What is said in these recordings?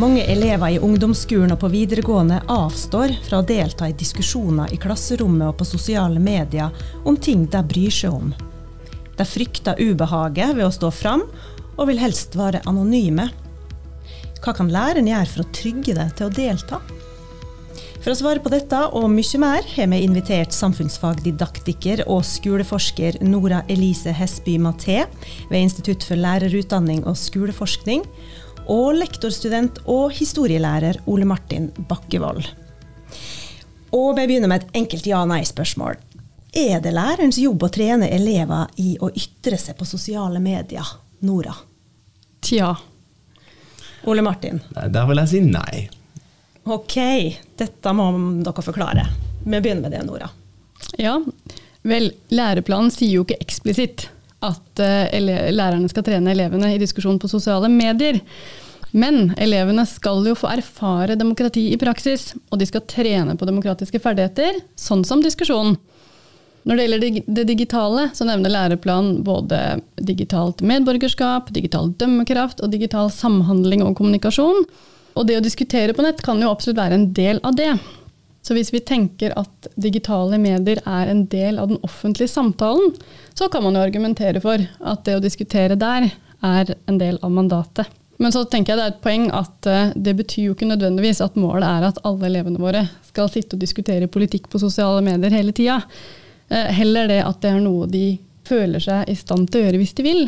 Mange elever i ungdomsskolen og på videregående avstår fra å delta i diskusjoner i klasserommet og på sosiale medier om ting de bryr seg om. De frykter ubehaget ved å stå fram, og vil helst være anonyme. Hva kan læreren gjøre for å trygge deg til å delta? For å svare på dette og mye mer har vi invitert samfunnsfagdidaktiker og skoleforsker Nora Elise Hesby Maté ved Institutt for lærerutdanning og skoleforskning, og lektorstudent og historielærer Ole Martin Bakkevold. Og vi begynner med et enkelt ja-nei-spørsmål. Er det lærerens jobb å trene elever i å ytre seg på sosiale medier? Nora? Tja. Ole Martin? Der vil jeg si nei. Ok, dette må dere forklare. Vi begynner med det, Nora. Ja, vel, læreplanen sier jo ikke eksplisitt at uh, lærerne skal trene elevene i diskusjon på sosiale medier. Men elevene skal jo få erfare demokrati i praksis, og de skal trene på demokratiske ferdigheter, sånn som diskusjon. Når det gjelder det digitale, så nevner læreplanen både digitalt medborgerskap, digital dømmekraft og digital samhandling og kommunikasjon. Og det å diskutere på nett kan jo absolutt være en del av det. Så hvis vi tenker at digitale medier er en del av den offentlige samtalen, så kan man jo argumentere for at det å diskutere der er en del av mandatet. Men så tenker jeg det er et poeng at eh, det betyr jo ikke nødvendigvis at målet er at alle elevene våre skal sitte og diskutere politikk på sosiale medier hele tida. Eh, heller det at det er noe de føler seg i stand til å gjøre hvis de vil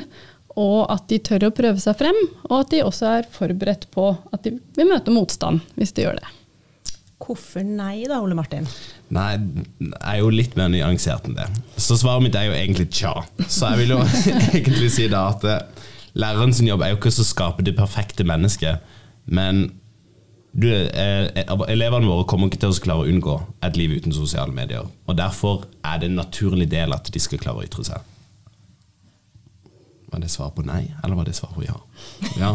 og at de tør å prøve seg frem, og at de også er forberedt på at de vil møte motstand hvis de gjør det. Hvorfor nei da, Ole Martin? Nei, jeg er jo litt mer nyansert enn det. Så svaret mitt er jo egentlig tja. Så jeg vil jo egentlig si da at eh, læreren sin jobb er jo ikke å skape det perfekte mennesket, men du, eh, elevene våre kommer ikke til å klare å unngå et liv uten sosiale medier. Og Derfor er det en naturlig del at de skal klare å ytre seg. Var det svar på nei, eller var det svar på ja? Ja.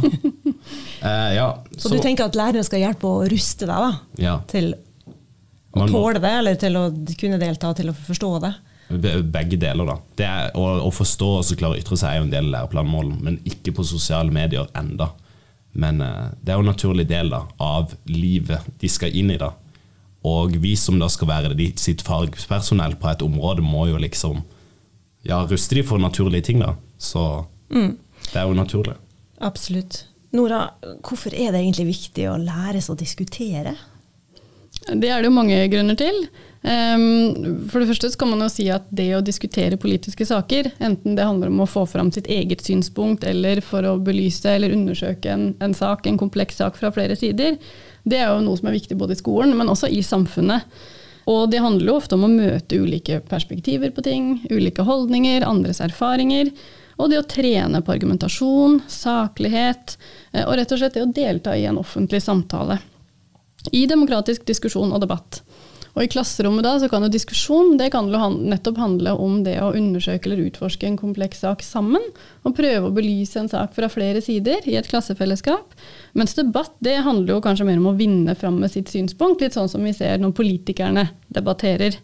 eh, ja. Så, så, du tenker at læreren skal hjelpe å ruste deg da, ja. til å tåle det, eller til å kunne delta, til å forstå det? Begge deler, da. Det er, å, å, forstå og klare å ytre seg er jo en del av læreplanmålen, men ikke på sosiale medier enda. Men eh, det er jo en naturlig del da, av livet de skal inn i. da. Og vi som da skal være de, sitt fagpersonell på et område, må jo liksom ja, ruste de for naturlige ting. da. Så mm. det er jo naturlig. Absolutt. Nora, hvorfor er det egentlig viktig å læres å diskutere? Det er det jo mange grunner til. Ehm, for det første kan man jo si at det å diskutere politiske saker, enten det handler om å få fram sitt eget synspunkt eller for å belyse eller undersøke en, en sak, en kompleks sak fra flere sider, det er jo noe som er viktig både i skolen, men også i samfunnet. Og det handler jo ofte om å møte ulike perspektiver på ting, ulike holdninger, andres erfaringer. Og det å trene på argumentasjon, saklighet, eh, og rett og slett det å delta i en offentlig samtale. I demokratisk diskusjon og debatt. Og I klasserommet da, så kan jo diskusjon det kan jo nettopp handle om det å undersøke eller utforske en kompleks sak sammen, og prøve å belyse en sak fra flere sider i et klassefellesskap. Mens debatt det handler jo kanskje mer om å vinne fram med sitt synspunkt, litt sånn som vi ser når politikerne debatterer.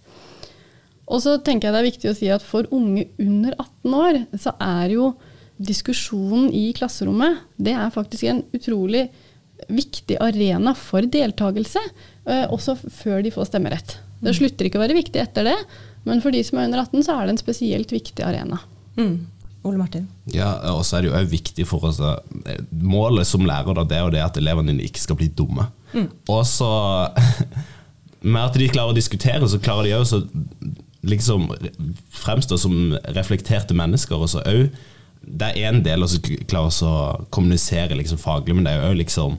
Og så tenker jeg det er viktig å si at for unge under 18 år, så er jo diskusjonen i klasserommet det er faktisk en utrolig viktig arena for deltakelse, eh, også før de får stemmerett. Det mm. slutter ikke å være viktig etter det, men for de som er under 18, så er det en spesielt viktig arena. Mm. Ole Martin? Ja, og så er det jo også viktig for oss eh, Målet som lærer da, det er jo det at elevene dine ikke skal bli dumme. Mm. Og så med at de klarer å diskutere, så klarer de også liksom fremstår som reflekterte mennesker. Og så òg Det er en del å klare å kommunisere liksom faglig, men det er jo liksom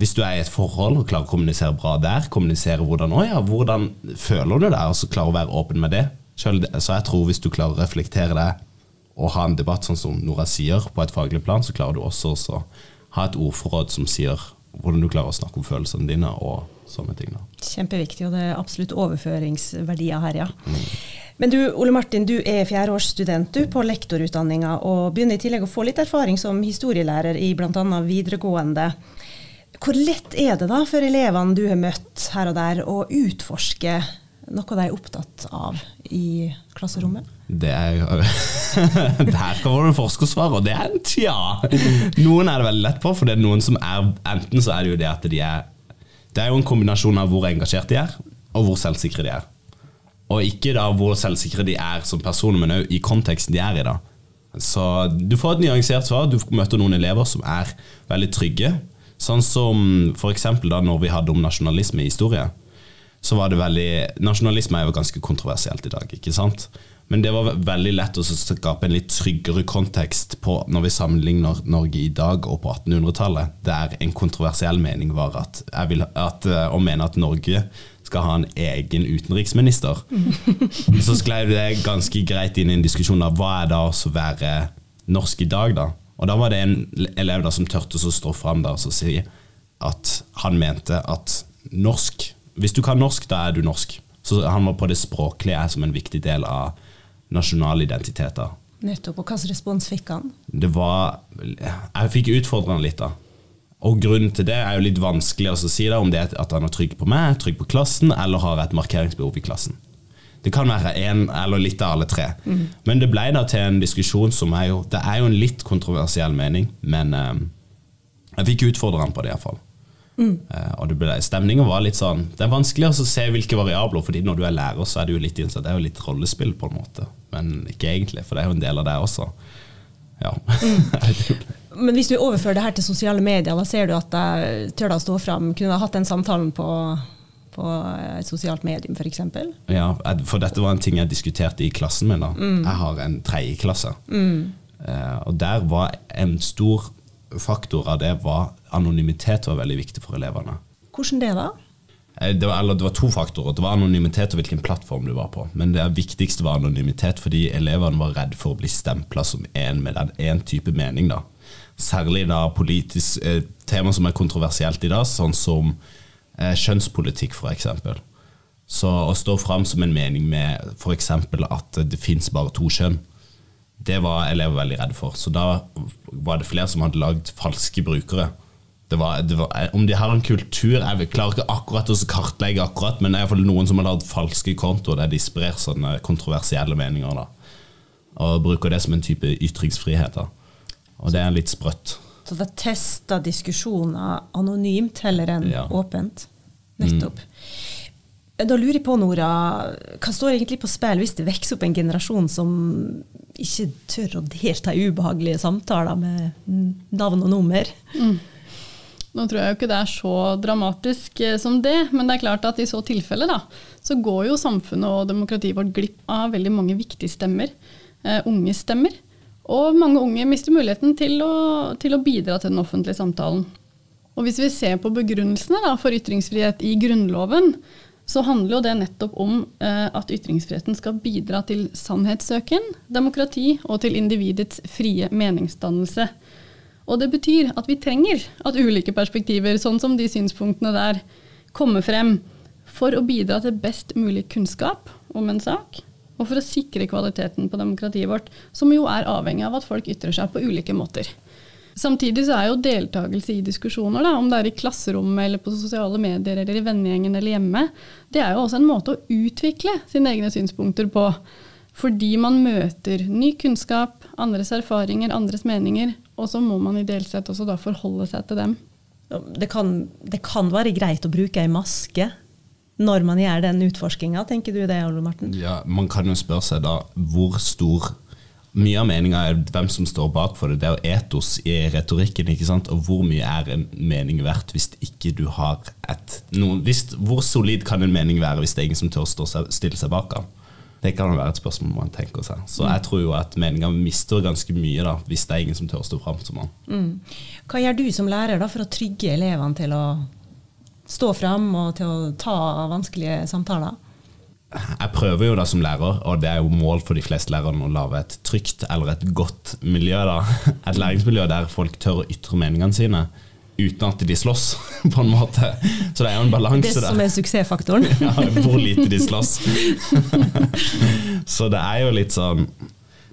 hvis du er i et forhold og klarer å kommunisere bra der, kommunisere hvordan, å ja, hvordan føler du det, og så klarer å være åpen med det. Så jeg tror hvis du klarer å reflektere det og ha en debatt sånn som Nora sier, på et faglig plan, så klarer du også å ha et ordforråd som sier hvordan du klarer å snakke om følelsene dine. og sånne ting. Da. Kjempeviktig, og det er absolutt overføringsverdier her, ja. Mm. Men du, Ole Martin, du er fjerdeårsstudent du, på lektorutdanninga, og begynner i tillegg å få litt erfaring som historielærer i bl.a. videregående. Hvor lett er det da for elevene du har møtt her og der, å utforske noe de er opptatt av i klasserommet? Det er Der kommer det forskersvar, og det er en tja. Noen er det veldig lett på, for det er noen som er Enten så er det jo det at de er Det er jo en kombinasjon av hvor engasjert de er, og hvor selvsikre de er. Og ikke da hvor selvsikre de er som personer, men òg i konteksten de er i. da. Så du får et nyansert svar. Du møter noen elever som er veldig trygge. Sånn som f.eks. da når vi hadde om nasjonalisme i historie. Så var det veldig Nasjonalisme er jo ganske kontroversielt i dag, ikke sant? Men det var veldig lett å skape en litt tryggere kontekst på når vi sammenligner Norge i dag og på 1800-tallet, der en kontroversiell mening var at, jeg vil, at, å mene at Norge skal ha en egen utenriksminister. Så sklei det ganske greit inn i en diskusjon av hva er det å være norsk i dag, da. Og da var det en elev da som turte å stå fram der og si at han mente at norsk Hvis du kan norsk, da er du norsk. Så han var på det språklige som en viktig del av nasjonale identiteter. Nettopp. Og hvilken respons fikk han? Det var Jeg fikk utfordre han litt, da. Og grunnen til det er jo litt vanskelig å si da, om det er at han er trygg på meg, trygg på klassen, eller har et markeringsbehov i klassen. Det kan være én eller litt av alle tre. Mm. Men det ble da til en diskusjon som er jo Det er jo en litt kontroversiell mening, men eh, jeg fikk utfordre han på det iallfall. Mm. Uh, og det ble, stemningen var litt sånn Det er vanskelig å se hvilke variabler, fordi når du er lærer, så er det jo litt innsatt, det er jo litt rollespill, på en måte. Men ikke egentlig, for det er jo en del av det også. Ja. Mm. Men hvis du overfører det her til sosiale medier, da ser du at jeg tør da stå fram. Kunne ha hatt den samtalen på på et sosialt medium, f.eks. Ja, for dette var en ting jeg diskuterte i klassen min. da. Mm. Jeg har en tredjeklasse. Mm. Uh, og der var en stor faktor av det var anonymitet var veldig viktig for elevene. Hvordan det, da? Eh, det var, eller, det var to faktorer. Det var anonymitet og hvilken plattform du var på. Men det viktigste var anonymitet fordi elevene var redd for å bli stempla som en med den én type mening. da. Særlig da politisk eh, tema som er kontroversielt i dag, sånn som eh, kjønnspolitikk, f.eks. Så å stå fram som en mening med f.eks. at det fins bare to kjønn, det var elever veldig redde for. Så da var det flere som hadde lagd falske brukere. Det var, det var, om de har en kultur Jeg klarer ikke akkurat å kartlegge, akkurat, men det er iallfall noen som har lagd falske kontoer der de sprer sånne kontroversielle meninger. Da. Og bruker det som en type ytringsfrihet. Da. Og det er litt sprøtt. Så det tester diskusjoner anonymt heller enn ja. åpent? Nettopp. Mm. Da lurer jeg på, Nora, hva står egentlig på spill hvis det vokser opp en generasjon som ikke tør å delta i ubehagelige samtaler med navn og nummer? Mm. Nå tror jeg jo ikke det er så dramatisk eh, som det, men det er klart at i så tilfelle da, så går jo samfunnet og demokratiet vårt glipp av veldig mange viktige stemmer. Uh, unge stemmer. Og mange unge mister muligheten til å, til å bidra til den offentlige samtalen. Og hvis vi ser på begrunnelsene da, for ytringsfrihet i Grunnloven, så handler jo det nettopp om eh, at ytringsfriheten skal bidra til sannhetssøken, demokrati og til individets frie meningsdannelse. Og det betyr at vi trenger at ulike perspektiver, sånn som de synspunktene der, kommer frem for å bidra til best mulig kunnskap om en sak, og for å sikre kvaliteten på demokratiet vårt, som jo er avhengig av at folk ytrer seg på ulike måter. Samtidig så er jo deltakelse i diskusjoner, da, om det er i klasserommet eller på sosiale medier eller i vennegjengen eller hjemme, det er jo også en måte å utvikle sine egne synspunkter på. Fordi man møter ny kunnskap, andres erfaringer, andres meninger, og så må man ideelt sett også da forholde seg til dem. Det kan, det kan være greit å bruke ei maske når man gjør den utforskinga, tenker du det, Ole Marten? Ja, Man kan jo spørre seg da hvor stor mye av meninga er hvem som står bak for det. Det er jo etos i retorikken. ikke sant? Og hvor mye er en mening verdt hvis ikke du har et noen, hvis, Hvor solid kan en mening være hvis det er ingen som tør å stille seg bak den? Det kan være et spørsmål man tenker seg. Så jeg tror jo at meninga mister ganske mye da, hvis det er ingen som tør å stå fram som han. Mm. Hva gjør du som lærer da for å trygge elevene til å stå fram og til å ta vanskelige samtaler? Jeg prøver jo da som lærer, og det er jo mål for de fleste lærerne å lage et trygt eller et godt miljø. da, Et læringsmiljø der folk tør å ytre meningene sine uten at de slåss, på en måte. Så det er jo en balanse der. Det som er suksessfaktoren. ja, hvor lite de slåss. Så det er jo litt sånn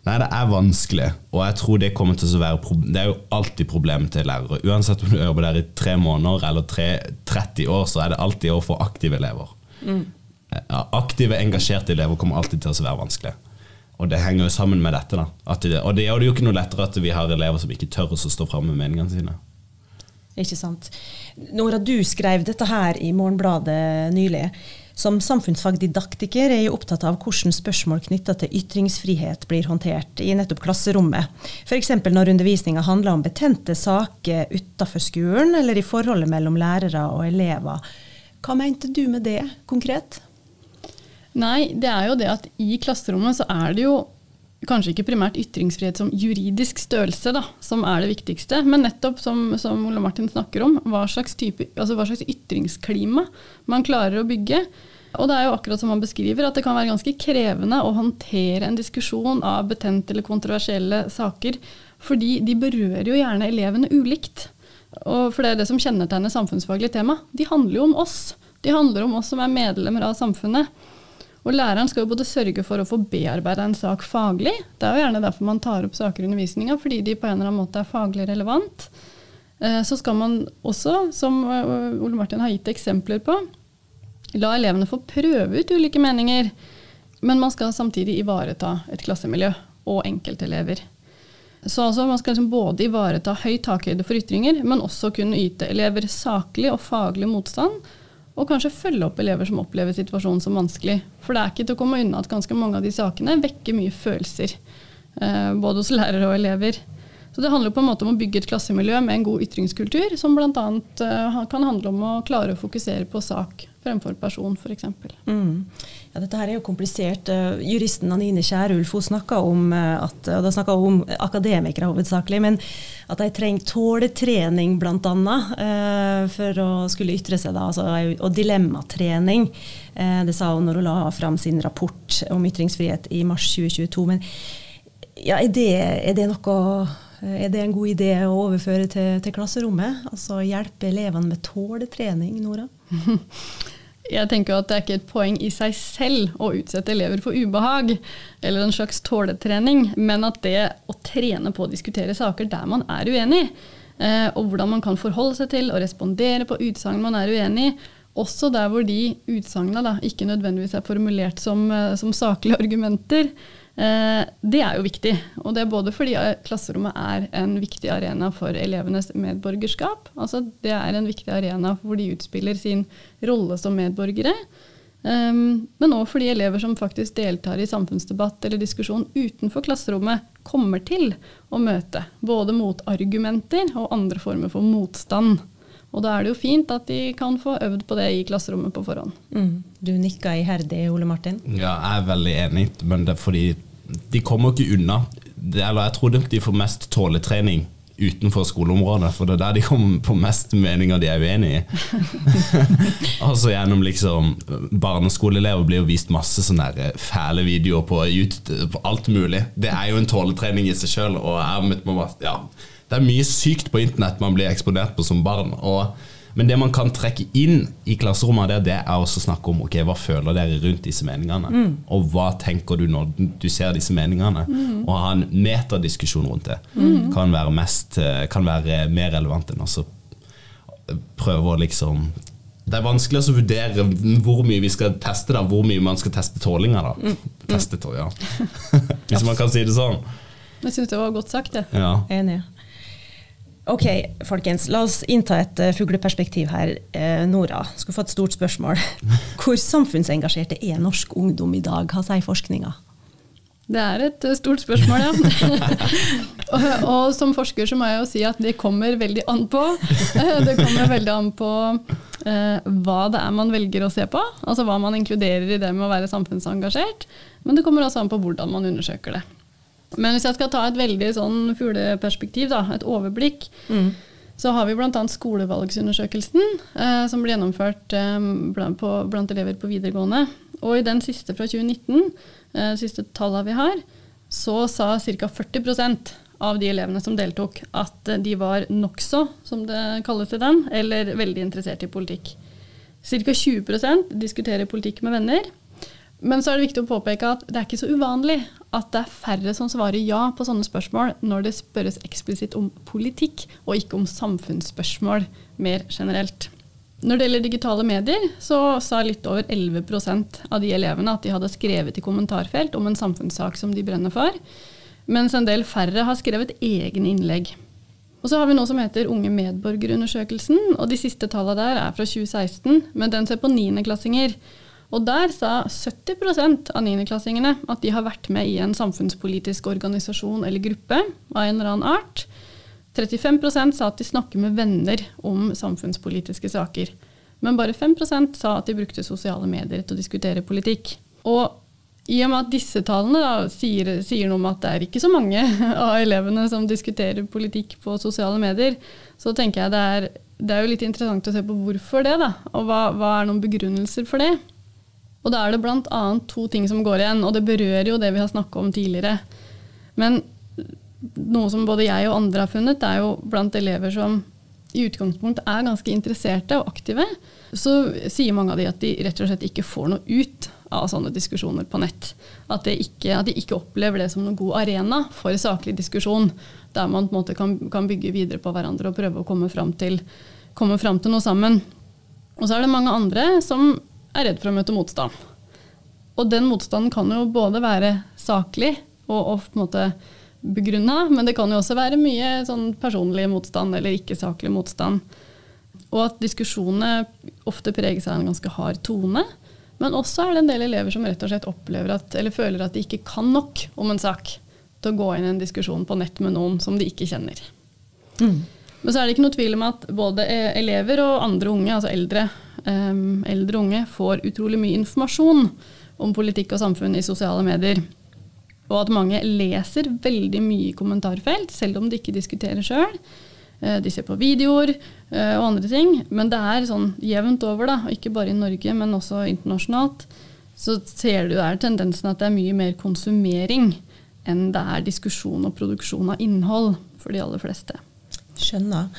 Nei, det er vanskelig, og jeg tror det kommer til å være Det er jo alltid problemet til lærere. Uansett om du jobber der i tre måneder eller tre, 30 år, så er det alltid å få aktive elever. Mm. Aktive, engasjerte elever kommer alltid til å være vanskelig. Og det henger jo sammen med dette. da. Det, og det gjør det jo ikke noe lettere at vi har elever som ikke tør å stå fram med meningene sine. Ikke sant. Nora, du skrev dette her i Morgenbladet nylig. Som samfunnsfagdidaktiker er jeg opptatt av hvordan spørsmål knytta til ytringsfrihet blir håndtert i nettopp klasserommet. F.eks. når undervisninga handler om betente saker utafor skolen, eller i forholdet mellom lærere og elever. Hva mente du med det konkret? Nei, det er jo det at i klasserommet så er det jo kanskje ikke primært ytringsfrihet som juridisk størrelse da, som er det viktigste, men nettopp som, som Ole Martin snakker om, hva slags, type, altså hva slags ytringsklima man klarer å bygge. Og det er jo akkurat som han beskriver, at det kan være ganske krevende å håndtere en diskusjon av betente eller kontroversielle saker, fordi de berører jo gjerne elevene ulikt. Og for det er det som kjennetegner samfunnsfaglig tema. De handler jo om oss. De handler om oss som er medlemmer av samfunnet. Og læreren skal jo både sørge for å få bearbeida en sak faglig, det er jo gjerne derfor man tar opp saker i undervisninga, fordi de på en eller annen måte er faglig relevant. Eh, så skal man også, som eh, Ole Martin har gitt eksempler på, la elevene få prøve ut ulike meninger. Men man skal samtidig ivareta et klassemiljø og enkeltelever. Så altså, man skal liksom både ivareta høy takhøyde for ytringer, men også kunne yte elever saklig og faglig motstand og kanskje følge opp elever som opplever situasjonen som vanskelig. For det er ikke til å komme unna at ganske mange av de sakene vekker mye følelser. Eh, både hos lærere og elever. Så det handler på en måte om å bygge et klassemiljø med en god ytringskultur, som bl.a. Eh, kan handle om å klare å fokusere på sak fremfor person, f.eks. Mm. Ja, dette her er jo komplisert. Uh, juristen Anine Kjærulf hun snakka om uh, at, og da snakka om akademikere hovedsakelig, men at de trenger tåletrening bl.a. Uh, for å skulle ytre seg, da, altså, og dilemmatrening. Uh, det sa hun når hun la fram sin rapport om ytringsfrihet i mars 2022. Men ja, er, det, er det noe er det en god idé å overføre til, til klasserommet? Altså hjelpe elevene med tåletrening, Nora? Jeg tenker at Det er ikke et poeng i seg selv å utsette elever for ubehag, eller en slags tåletrening, men at det å trene på å diskutere saker der man er uenig, eh, og hvordan man kan forholde seg til og respondere på utsagn man er uenig i, også der hvor de utsagnene ikke nødvendigvis er formulert som, eh, som saklige argumenter, Eh, det er jo viktig. Og det er både fordi klasserommet er en viktig arena for elevenes medborgerskap. Altså det er en viktig arena hvor de utspiller sin rolle som medborgere. Um, men òg fordi elever som faktisk deltar i samfunnsdebatt eller diskusjon utenfor klasserommet, kommer til å møte både motargumenter og andre former for motstand. Og da er det jo fint at de kan få øvd på det i klasserommet på forhånd. Mm. Du nikka iherdig, Ole Martin? Ja, jeg er veldig enig, men det er fordi de kommer ikke unna. Det, eller jeg tror de får mest tåletrening utenfor skoleområdet, for det er der de kommer på mest meninger de er uenig i. altså gjennom liksom Barneskoleelever blir jo vist masse sånne eh, fæle videoer på, YouTube, på alt mulig. Det er jo en tåletrening i seg sjøl. Ja, det er mye sykt på internett man blir eksponert på som barn. og men det man kan trekke inn i klasserommet, det, det er også snakke om ok, hva føler dere rundt disse meningene. Mm. Og hva tenker du når du ser disse meningene? Mm. Og ha en metadiskusjon rundt det mm. kan, være mest, kan være mer relevant enn å prøve å liksom det er vanskelig å vurdere hvor mye vi skal teste, da, hvor mye man skal teste tålinga. da. Mm. Teste ja. Hvis man kan si det sånn. Jeg syns det var godt sagt. det. Ja. Enig. Ok, folkens. La oss innta et uh, fugleperspektiv her. Uh, Nora, skal få et stort spørsmål. Hvor samfunnsengasjerte er norsk ungdom i dag, hva sier forskninga? Det er et uh, stort spørsmål, ja. og, og, som forsker så må jeg jo si at det kommer veldig an på. det kommer veldig an på hva det er man velger å se på. Altså hva man inkluderer i det med å være samfunnsengasjert. Men det kommer også an på hvordan man undersøker det. Men hvis jeg skal ta et veldig sånn fugleperspektiv, da, et overblikk, mm. så har vi bl.a. skolevalgsundersøkelsen, eh, som ble gjennomført eh, blant, på, blant, elever på videregående. Og i den siste fra 2019, eh, siste tallene vi har, så sa ca. 40% av de elevene som deltok, at de var nokså, som det kalles i den, eller veldig interessert i politikk. Ca. 20% diskuterer politikk med venner. Men så er det viktig å påpeke at det er ikke så uvanlig at det er færre som svarer ja på sånne spørsmål når det spørres eksplisitt om politikk, og ikke om samfunnsspørsmål mer generelt. Når det gjelder digitale medier, så sa litt over 11% av de elevene at de hadde skrevet i kommentarfelt om en samfunnssak som de brenner for, mens en del færre har skrevet egne innlegg. Og så har vi noe som heter Unge medborgerundersøkelsen, og de siste tallene der er fra 2016, men den ser på niendeklassinger. Og der sa 70% av niendeklassingene at de har vært med i en samfunnspolitisk organisasjon eller gruppe av en eller annen art. 35% sa at de snakker med venner om samfunnspolitiske saker. Men bare 5% sa at de brukte sosiale medier til å diskutere politikk. Og i og med at disse tallene da, sier, sier, noe om at det er ikke så mange av elevene som diskuterer politikk på sosiale medier, så tenker jeg det er, det er litt interessant å se på hvorfor det, da. Og hva, hva er noen begrunnelser for det? Og da er det bl.a. to ting som går igjen, og det berører jo det vi har snakka om tidligere. Men noe som både jeg og andre har funnet, er jo blant elever som i utgangspunktet er ganske interesserte og aktive, så sier mange av de at de rett og slett ikke får noe ut av sånne diskusjoner på nett. At, ikke, at de ikke opplever det som noen god arena for saklig diskusjon, der man på en måte kan, kan bygge videre på hverandre og prøve å komme fram til, komme fram til noe sammen. Og så er det mange andre som er redd for å møte motstand. Og den motstanden kan jo både være saklig og, og på en måte begrunna, men det kan jo også være mye sånn personlig motstand eller ikke-saklig motstand. Og at diskusjonene ofte preges av en ganske hard tone. Men også er det en del elever som rett og slett opplever at, eller føler at de ikke kan nok om en sak til å gå inn i en diskusjon på nett med noen som de ikke kjenner. Mm. Men så er det ikke noe tvil om at både e- elever og andre unge, altså eldre, eldre unge, får utrolig mye informasjon om politikk og samfunn i sosiale medier. Og at mange leser veldig mye i kommentarfelt, selv om de ikke diskuterer sjøl. Eh, de ser på videoer eh, og andre ting. Men det er sånn jevnt over, da, ikke bare i Norge, men også internasjonalt. Så ser du der tendensen at det er mye mer konsumering enn det er diskusjon og produksjon av innhold for de aller fleste. Skjønner.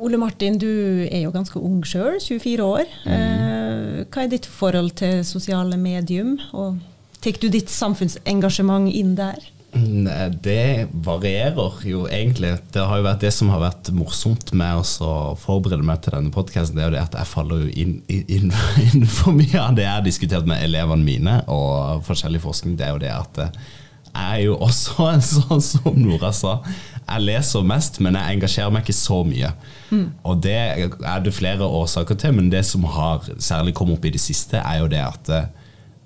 Ole Martin, du er jo ganske ung sjøl, 24 år. Mm. Eh, hva er ditt forhold til sosiale medium? og Tar du ditt samfunnsengasjement inn der? Det varierer jo egentlig. Det har jo vært det som har vært morsomt med å forberede meg til denne podkasten, det er jo det at jeg faller jo inn, inn, inn, for mye av det jeg har diskutert med elevene mine og forskjellig forskning. Det er jo det at jeg er jo også en sånn som Nora sa. Jeg leser mest, men jeg engasjerer meg ikke så mye. Mm. Og det er det flere årsaker til, men det som har særlig kommet opp i det siste, er jo det at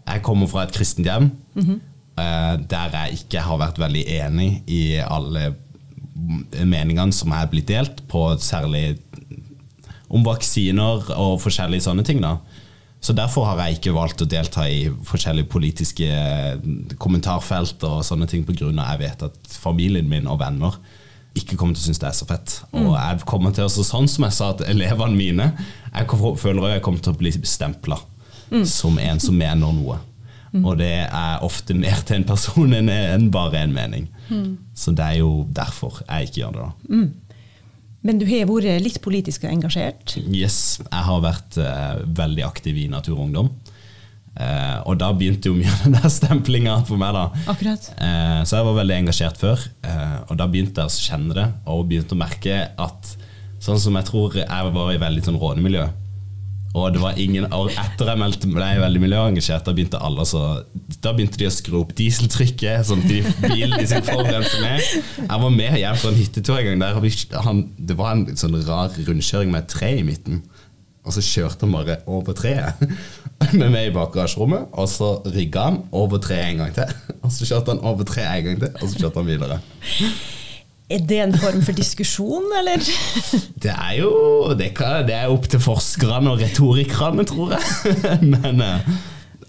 jeg kommer fra et kristent hjem mm -hmm. der jeg ikke har vært veldig enig i alle meningene som er blitt delt, på særlig om vaksiner og forskjellige sånne ting. da. Så Derfor har jeg ikke valgt å delta i forskjellige politiske kommentarfelt og sånne ting pga. jeg vet at familien min og venner ikke kommer til å synes det er så fett. Og mm. jeg kommer til å, sånn som jeg sa til elevene mine, jeg føler jeg kommer til å bli stempla mm. som en som mener noe. Mm. Og det er ofte mer til en person enn bare en mening. Mm. Så det er jo derfor jeg ikke gjør det. da. Men du har vært litt politisk engasjert? Yes, jeg har vært uh, veldig aktiv i Natur og Ungdom. Uh, og da begynte jo mye av den der stemplinga for meg. da. Akkurat. Uh, så jeg var veldig engasjert før, og da begynte jeg å kjenne det og begynte å merke at sånn som jeg tror jeg var i veldig sånn rånemiljø, og det var ingen og etter jeg meldte meg veldig miljøengasjert, da begynte alle så, Da begynte de å skru opp dieseltrykket, sånn de bilen de skulle forurense med. Jeg var med hjem fra en hyttetur en gang. Der han, det var en sånn rar rundkjøring med et tre i midten. Og så kjørte han bare over treet med meg i bakrasjerommet. Og så rygga han over treet en gang til. Og så kjørte han over treet en gang til, og så kjørte han videre. Er det en form for diskusjon, eller? Det er jo det, kan, det er opp til forskerne og retorikerne, tror jeg. Men eh,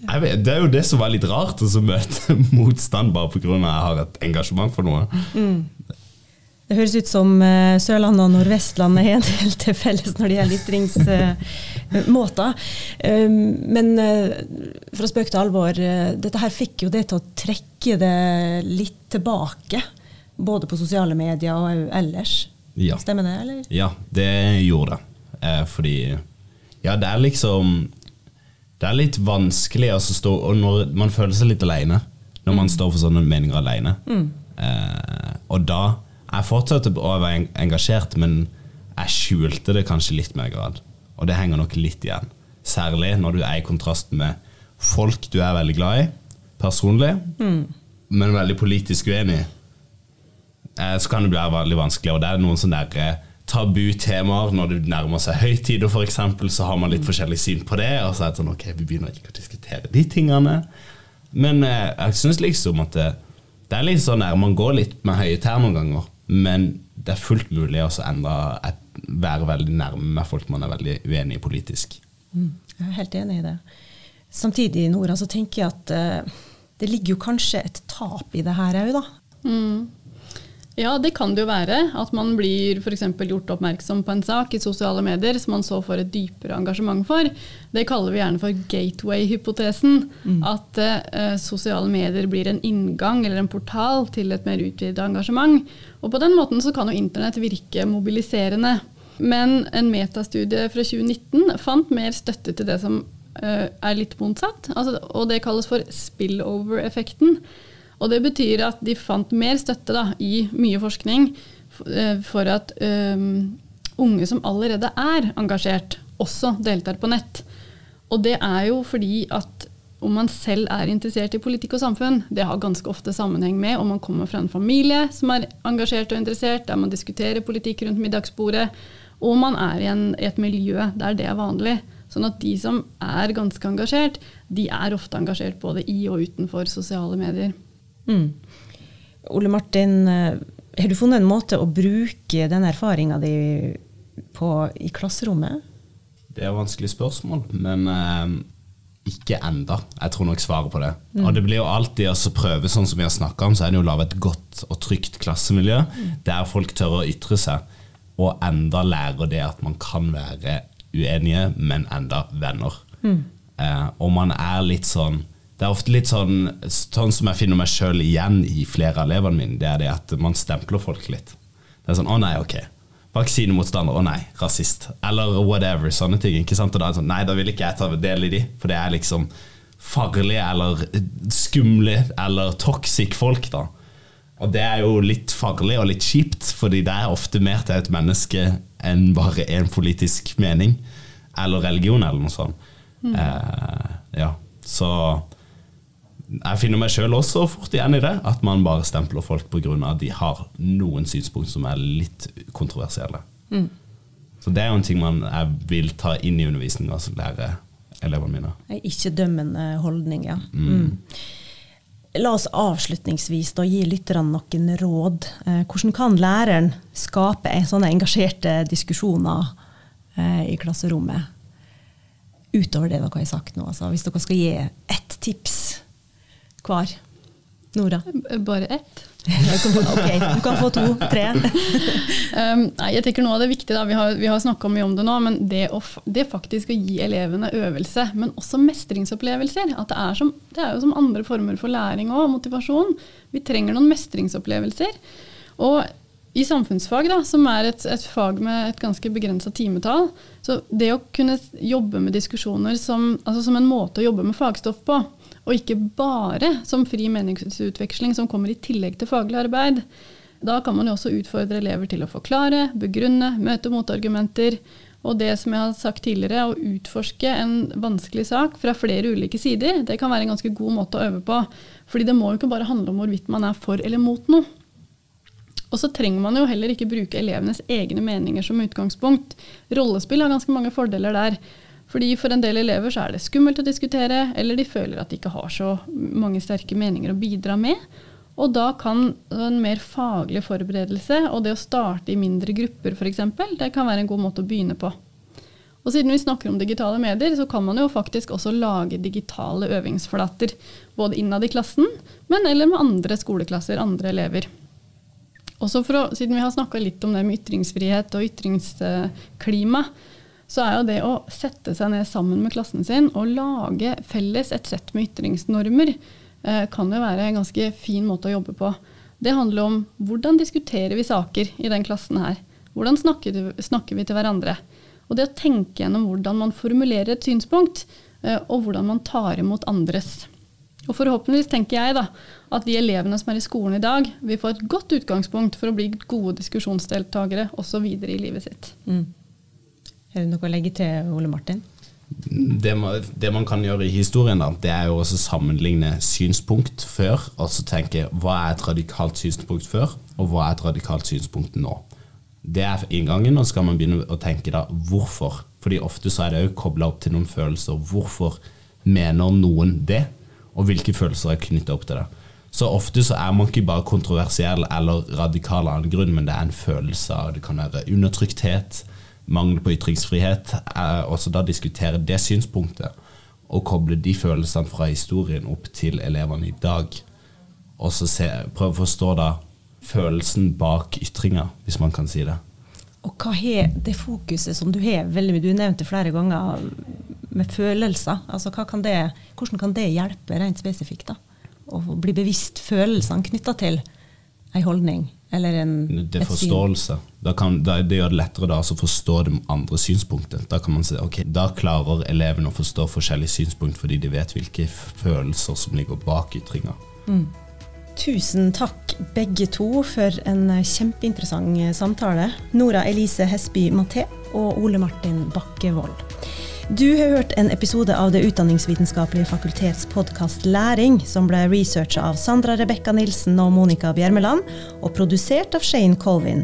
jeg vet, det er jo det som er litt rart, å møte motstand bare pga. at jeg har et engasjement for noe. Mm. Det høres ut som eh, Sørlandet og Nordvestlandet er en del til felles når det gjelder ytringsmåter. Um, men eh, for å spøke til alvor, dette her fikk jo det til å trekke det litt tilbake. Både på sosiale medier og ellers. Ja. Stemmer det, eller? Ja, det gjorde det. Eh, fordi Ja, det er liksom Det er litt vanskelig å stå Og når man føler seg litt alene når man mm. står for sånne meninger alene. Mm. Eh, og da Jeg fortsatte å være engasjert, men jeg skjulte det kanskje litt mer grad. Og det henger nok litt igjen. Særlig når du er i kontrast med folk du er veldig glad i personlig, men veldig politisk uenig. Eh, Så kan det bli veldig vanskelig. Og det er noen sånne der, eh, tabutemaer når det nærmer seg høytider, f.eks., så har man litt forskjellig syn på det. Og så er det sånn, ok, vi begynner ikke å diskutere de tingene. Men eh, jeg syns liksom at det, det er litt sånn der, man går litt med høye tær noen ganger, men det er fullt mulig å så være veldig nærme med folk man er veldig uenig i politisk. Mm, jeg er helt enig i det. Samtidig, Nora, så tenker jeg at uh, det ligger jo kanskje et tap i det her òg, da. Mm. Ja, det kan det jo være. At man blir f.eks. gjort oppmerksom på en sak i sosiale medier som man så får et dypere engasjement for. Det kaller vi gjerne for gateway-hypotesen. At eh, sosiale medier blir en inngang eller en portal til et mer utvidet engasjement. Og på den måten så kan jo internett virke mobiliserende. Men en metastudie fra 2019 fant mer støtte til det som eh, er litt motsatt. Altså, og det kalles for spillover-effekten. Og det betyr at de fant mer støtte da, i mye forskning eh, for at um, unge som allerede er engasjert, også deltar på nett. Og det er jo fordi at om man selv er interessert i politikk og samfunn, det har ganske ofte sammenheng med om man kommer fra en familie som er engasjert og interessert, der man diskuterer politikk rundt middagsbordet, og man er i, en, i et miljø der det er vanlig. Sånn at de som er ganske engasjert, de er ofte engasjert både i og utenfor sosiale medier. Mm. Ole Martin, eh, har du funnet en måte å bruke den erfaringa di på i klasserommet? Det er et vanskelig spørsmål, men eh, ikke enda. Jeg tror nok svaret på det. Og det blir jo alltid å prøve, sånn som vi har snakka om, så er det jo å lage et godt og trygt klassemiljø der folk tør å ytre seg, og enda lære det at man kan være uenige, men enda venner. Eh, og man er litt sånn Det er ofte litt sånn Sånn som jeg finner meg sjøl igjen i flere av elevene mine, det er det at man stempler folk litt. Det er sånn 'Å nei, ok'. Vaksinemotstander, å nei, rasist. Eller whatever. Sånne ting. ikke sant? Og da er det sånn, Nei, da vil ikke jeg ta del i de, for det er liksom farlige eller skumle eller toxic folk, da. Og det er jo litt farlig og litt kjipt, fordi det er ofte mer til et menneske enn bare en politisk mening. Eller religion, eller noe sånt. Eh, ja, så jeg finner meg sjøl også fort igjen i det. At man bare stempler folk pga. at de har noen synspunkt som er litt kontroversielle. Så det er jo en ting man jeg vil ta inn i undervisninga, og lære elevene mine. Ei ikke-dømmende holdning, ja. Mm. La oss avslutningsvis da gi lytterne noen råd. Eh, hvordan kan læreren skape sånne engasjerte diskusjoner eh, i klasserommet? Utover det dere har sagt nå. Altså, hvis dere skal gi ett tips hver. Nora? Bare ett. Ok, du kan få to, tre. Um, nei, jeg tenker noe av det viktige, da, Vi har, vi har snakka mye om det nå, men det, å, det faktisk å gi elevene øvelse, men også mestringsopplevelser. At det, er som, det er jo som andre former for læring og motivasjon. Vi trenger noen mestringsopplevelser. Og i samfunnsfag, da, som er et, et fag med et ganske begrensa timetall, så det å kunne jobbe med diskusjoner som, altså som en måte å jobbe med fagstoff på, og ikke bare som fri meningsutveksling som kommer i tillegg til faglig arbeid. Da kan man jo også utfordre elever til å forklare, begrunne, møte motargumenter. Og det som jeg har sagt tidligere, å utforske en vanskelig sak fra flere ulike sider, det kan være en ganske god måte å øve på. Fordi det må jo ikke bare handle om hvorvidt man er for eller mot noe. Og så trenger man jo heller ikke bruke elevenes egne meninger som utgangspunkt. Rollespill har ganske mange fordeler der. Fordi For en del elever så er det skummelt å diskutere, eller de føler at de ikke har så mange sterke meninger å bidra med. Og da kan en mer faglig forberedelse og det å starte i mindre grupper f.eks., det kan være en god måte å begynne på. Og siden vi snakker om digitale medier, så kan man jo faktisk også lage digitale øvingsflater. Både innad i klassen, men eller med andre skoleklasser, andre elever. Også for å, siden vi har snakka litt om det med ytringsfrihet og ytringsklima, så er jo det å sette seg ned sammen med klassen sin og lage felles et sett med ytringsnormer, eh, kan jo være en ganske fin måte å jobbe på. Det handler om hvordan diskuterer vi saker i den klassen her. Hvordan snakker, vi til hverandre? Og det å tenke gjennom hvordan man formulerer et synspunkt, eh, og hvordan man tar imot andres. Og forhåpentligvis tenker jeg da, at de elevene som er i skolen i dag, vil få et godt utgangspunkt for å bli gode diskusjonsdeltakere også videre i livet sitt. Mm. Er det noe å legge til, Ole Martin? Det man, det man kan gjøre i historien, da, det er jo også sammenligne synspunkt før, og så tenke hva er et radikalt synspunkt før, og hva er et radikalt synspunkt nå. Det er inngangen, og så skal man begynne å tenke da hvorfor. Fordi ofte så er det òg kobla opp til noen følelser. Hvorfor mener noen det, og hvilke følelser er knytta opp til det. Så ofte så er man ikke bare kontroversiell eller radikal av en grunn, men det er en følelse av Det kan være undertrykthet, mangel på ytringsfrihet. Og så da diskutere det synspunktet, og koble de følelsene fra historien opp til elevene i dag. Og så prøve å forstå da følelsen bak ytringa, hvis man kan si det. Og hva er det fokuset som du har veldig mye, du nevnte flere ganger, med følelser? Altså, kan det, hvordan kan det hjelpe rent spesifikt? da? Å bli bevisst følelsene knytta til ei holdning eller en, det er forståelse. Da kan, da, det gjør det lettere da, å forstå det andre synspunktet. Da kan man si, ok, da klarer elevene å forstå forskjellige synspunkt fordi de vet hvilke følelser som ligger bak ytringa. Mm. Tusen takk begge to for en kjempeinteressant samtale. Nora Elise Hesby Maté og Ole Martin Bakkevold. Du har hørt en episode av Det utdanningsvitenskapelige fakultets podkast Læring, som ble researcha av Sandra Rebekka Nilsen og Monica Bjermeland, og produsert av Shane Colvin.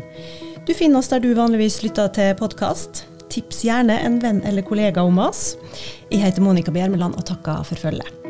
Du finner oss der du vanligvis lytter til podkast. Tips gjerne en venn eller kollega om oss. Jeg heter Monica Bjermeland og takker for følget.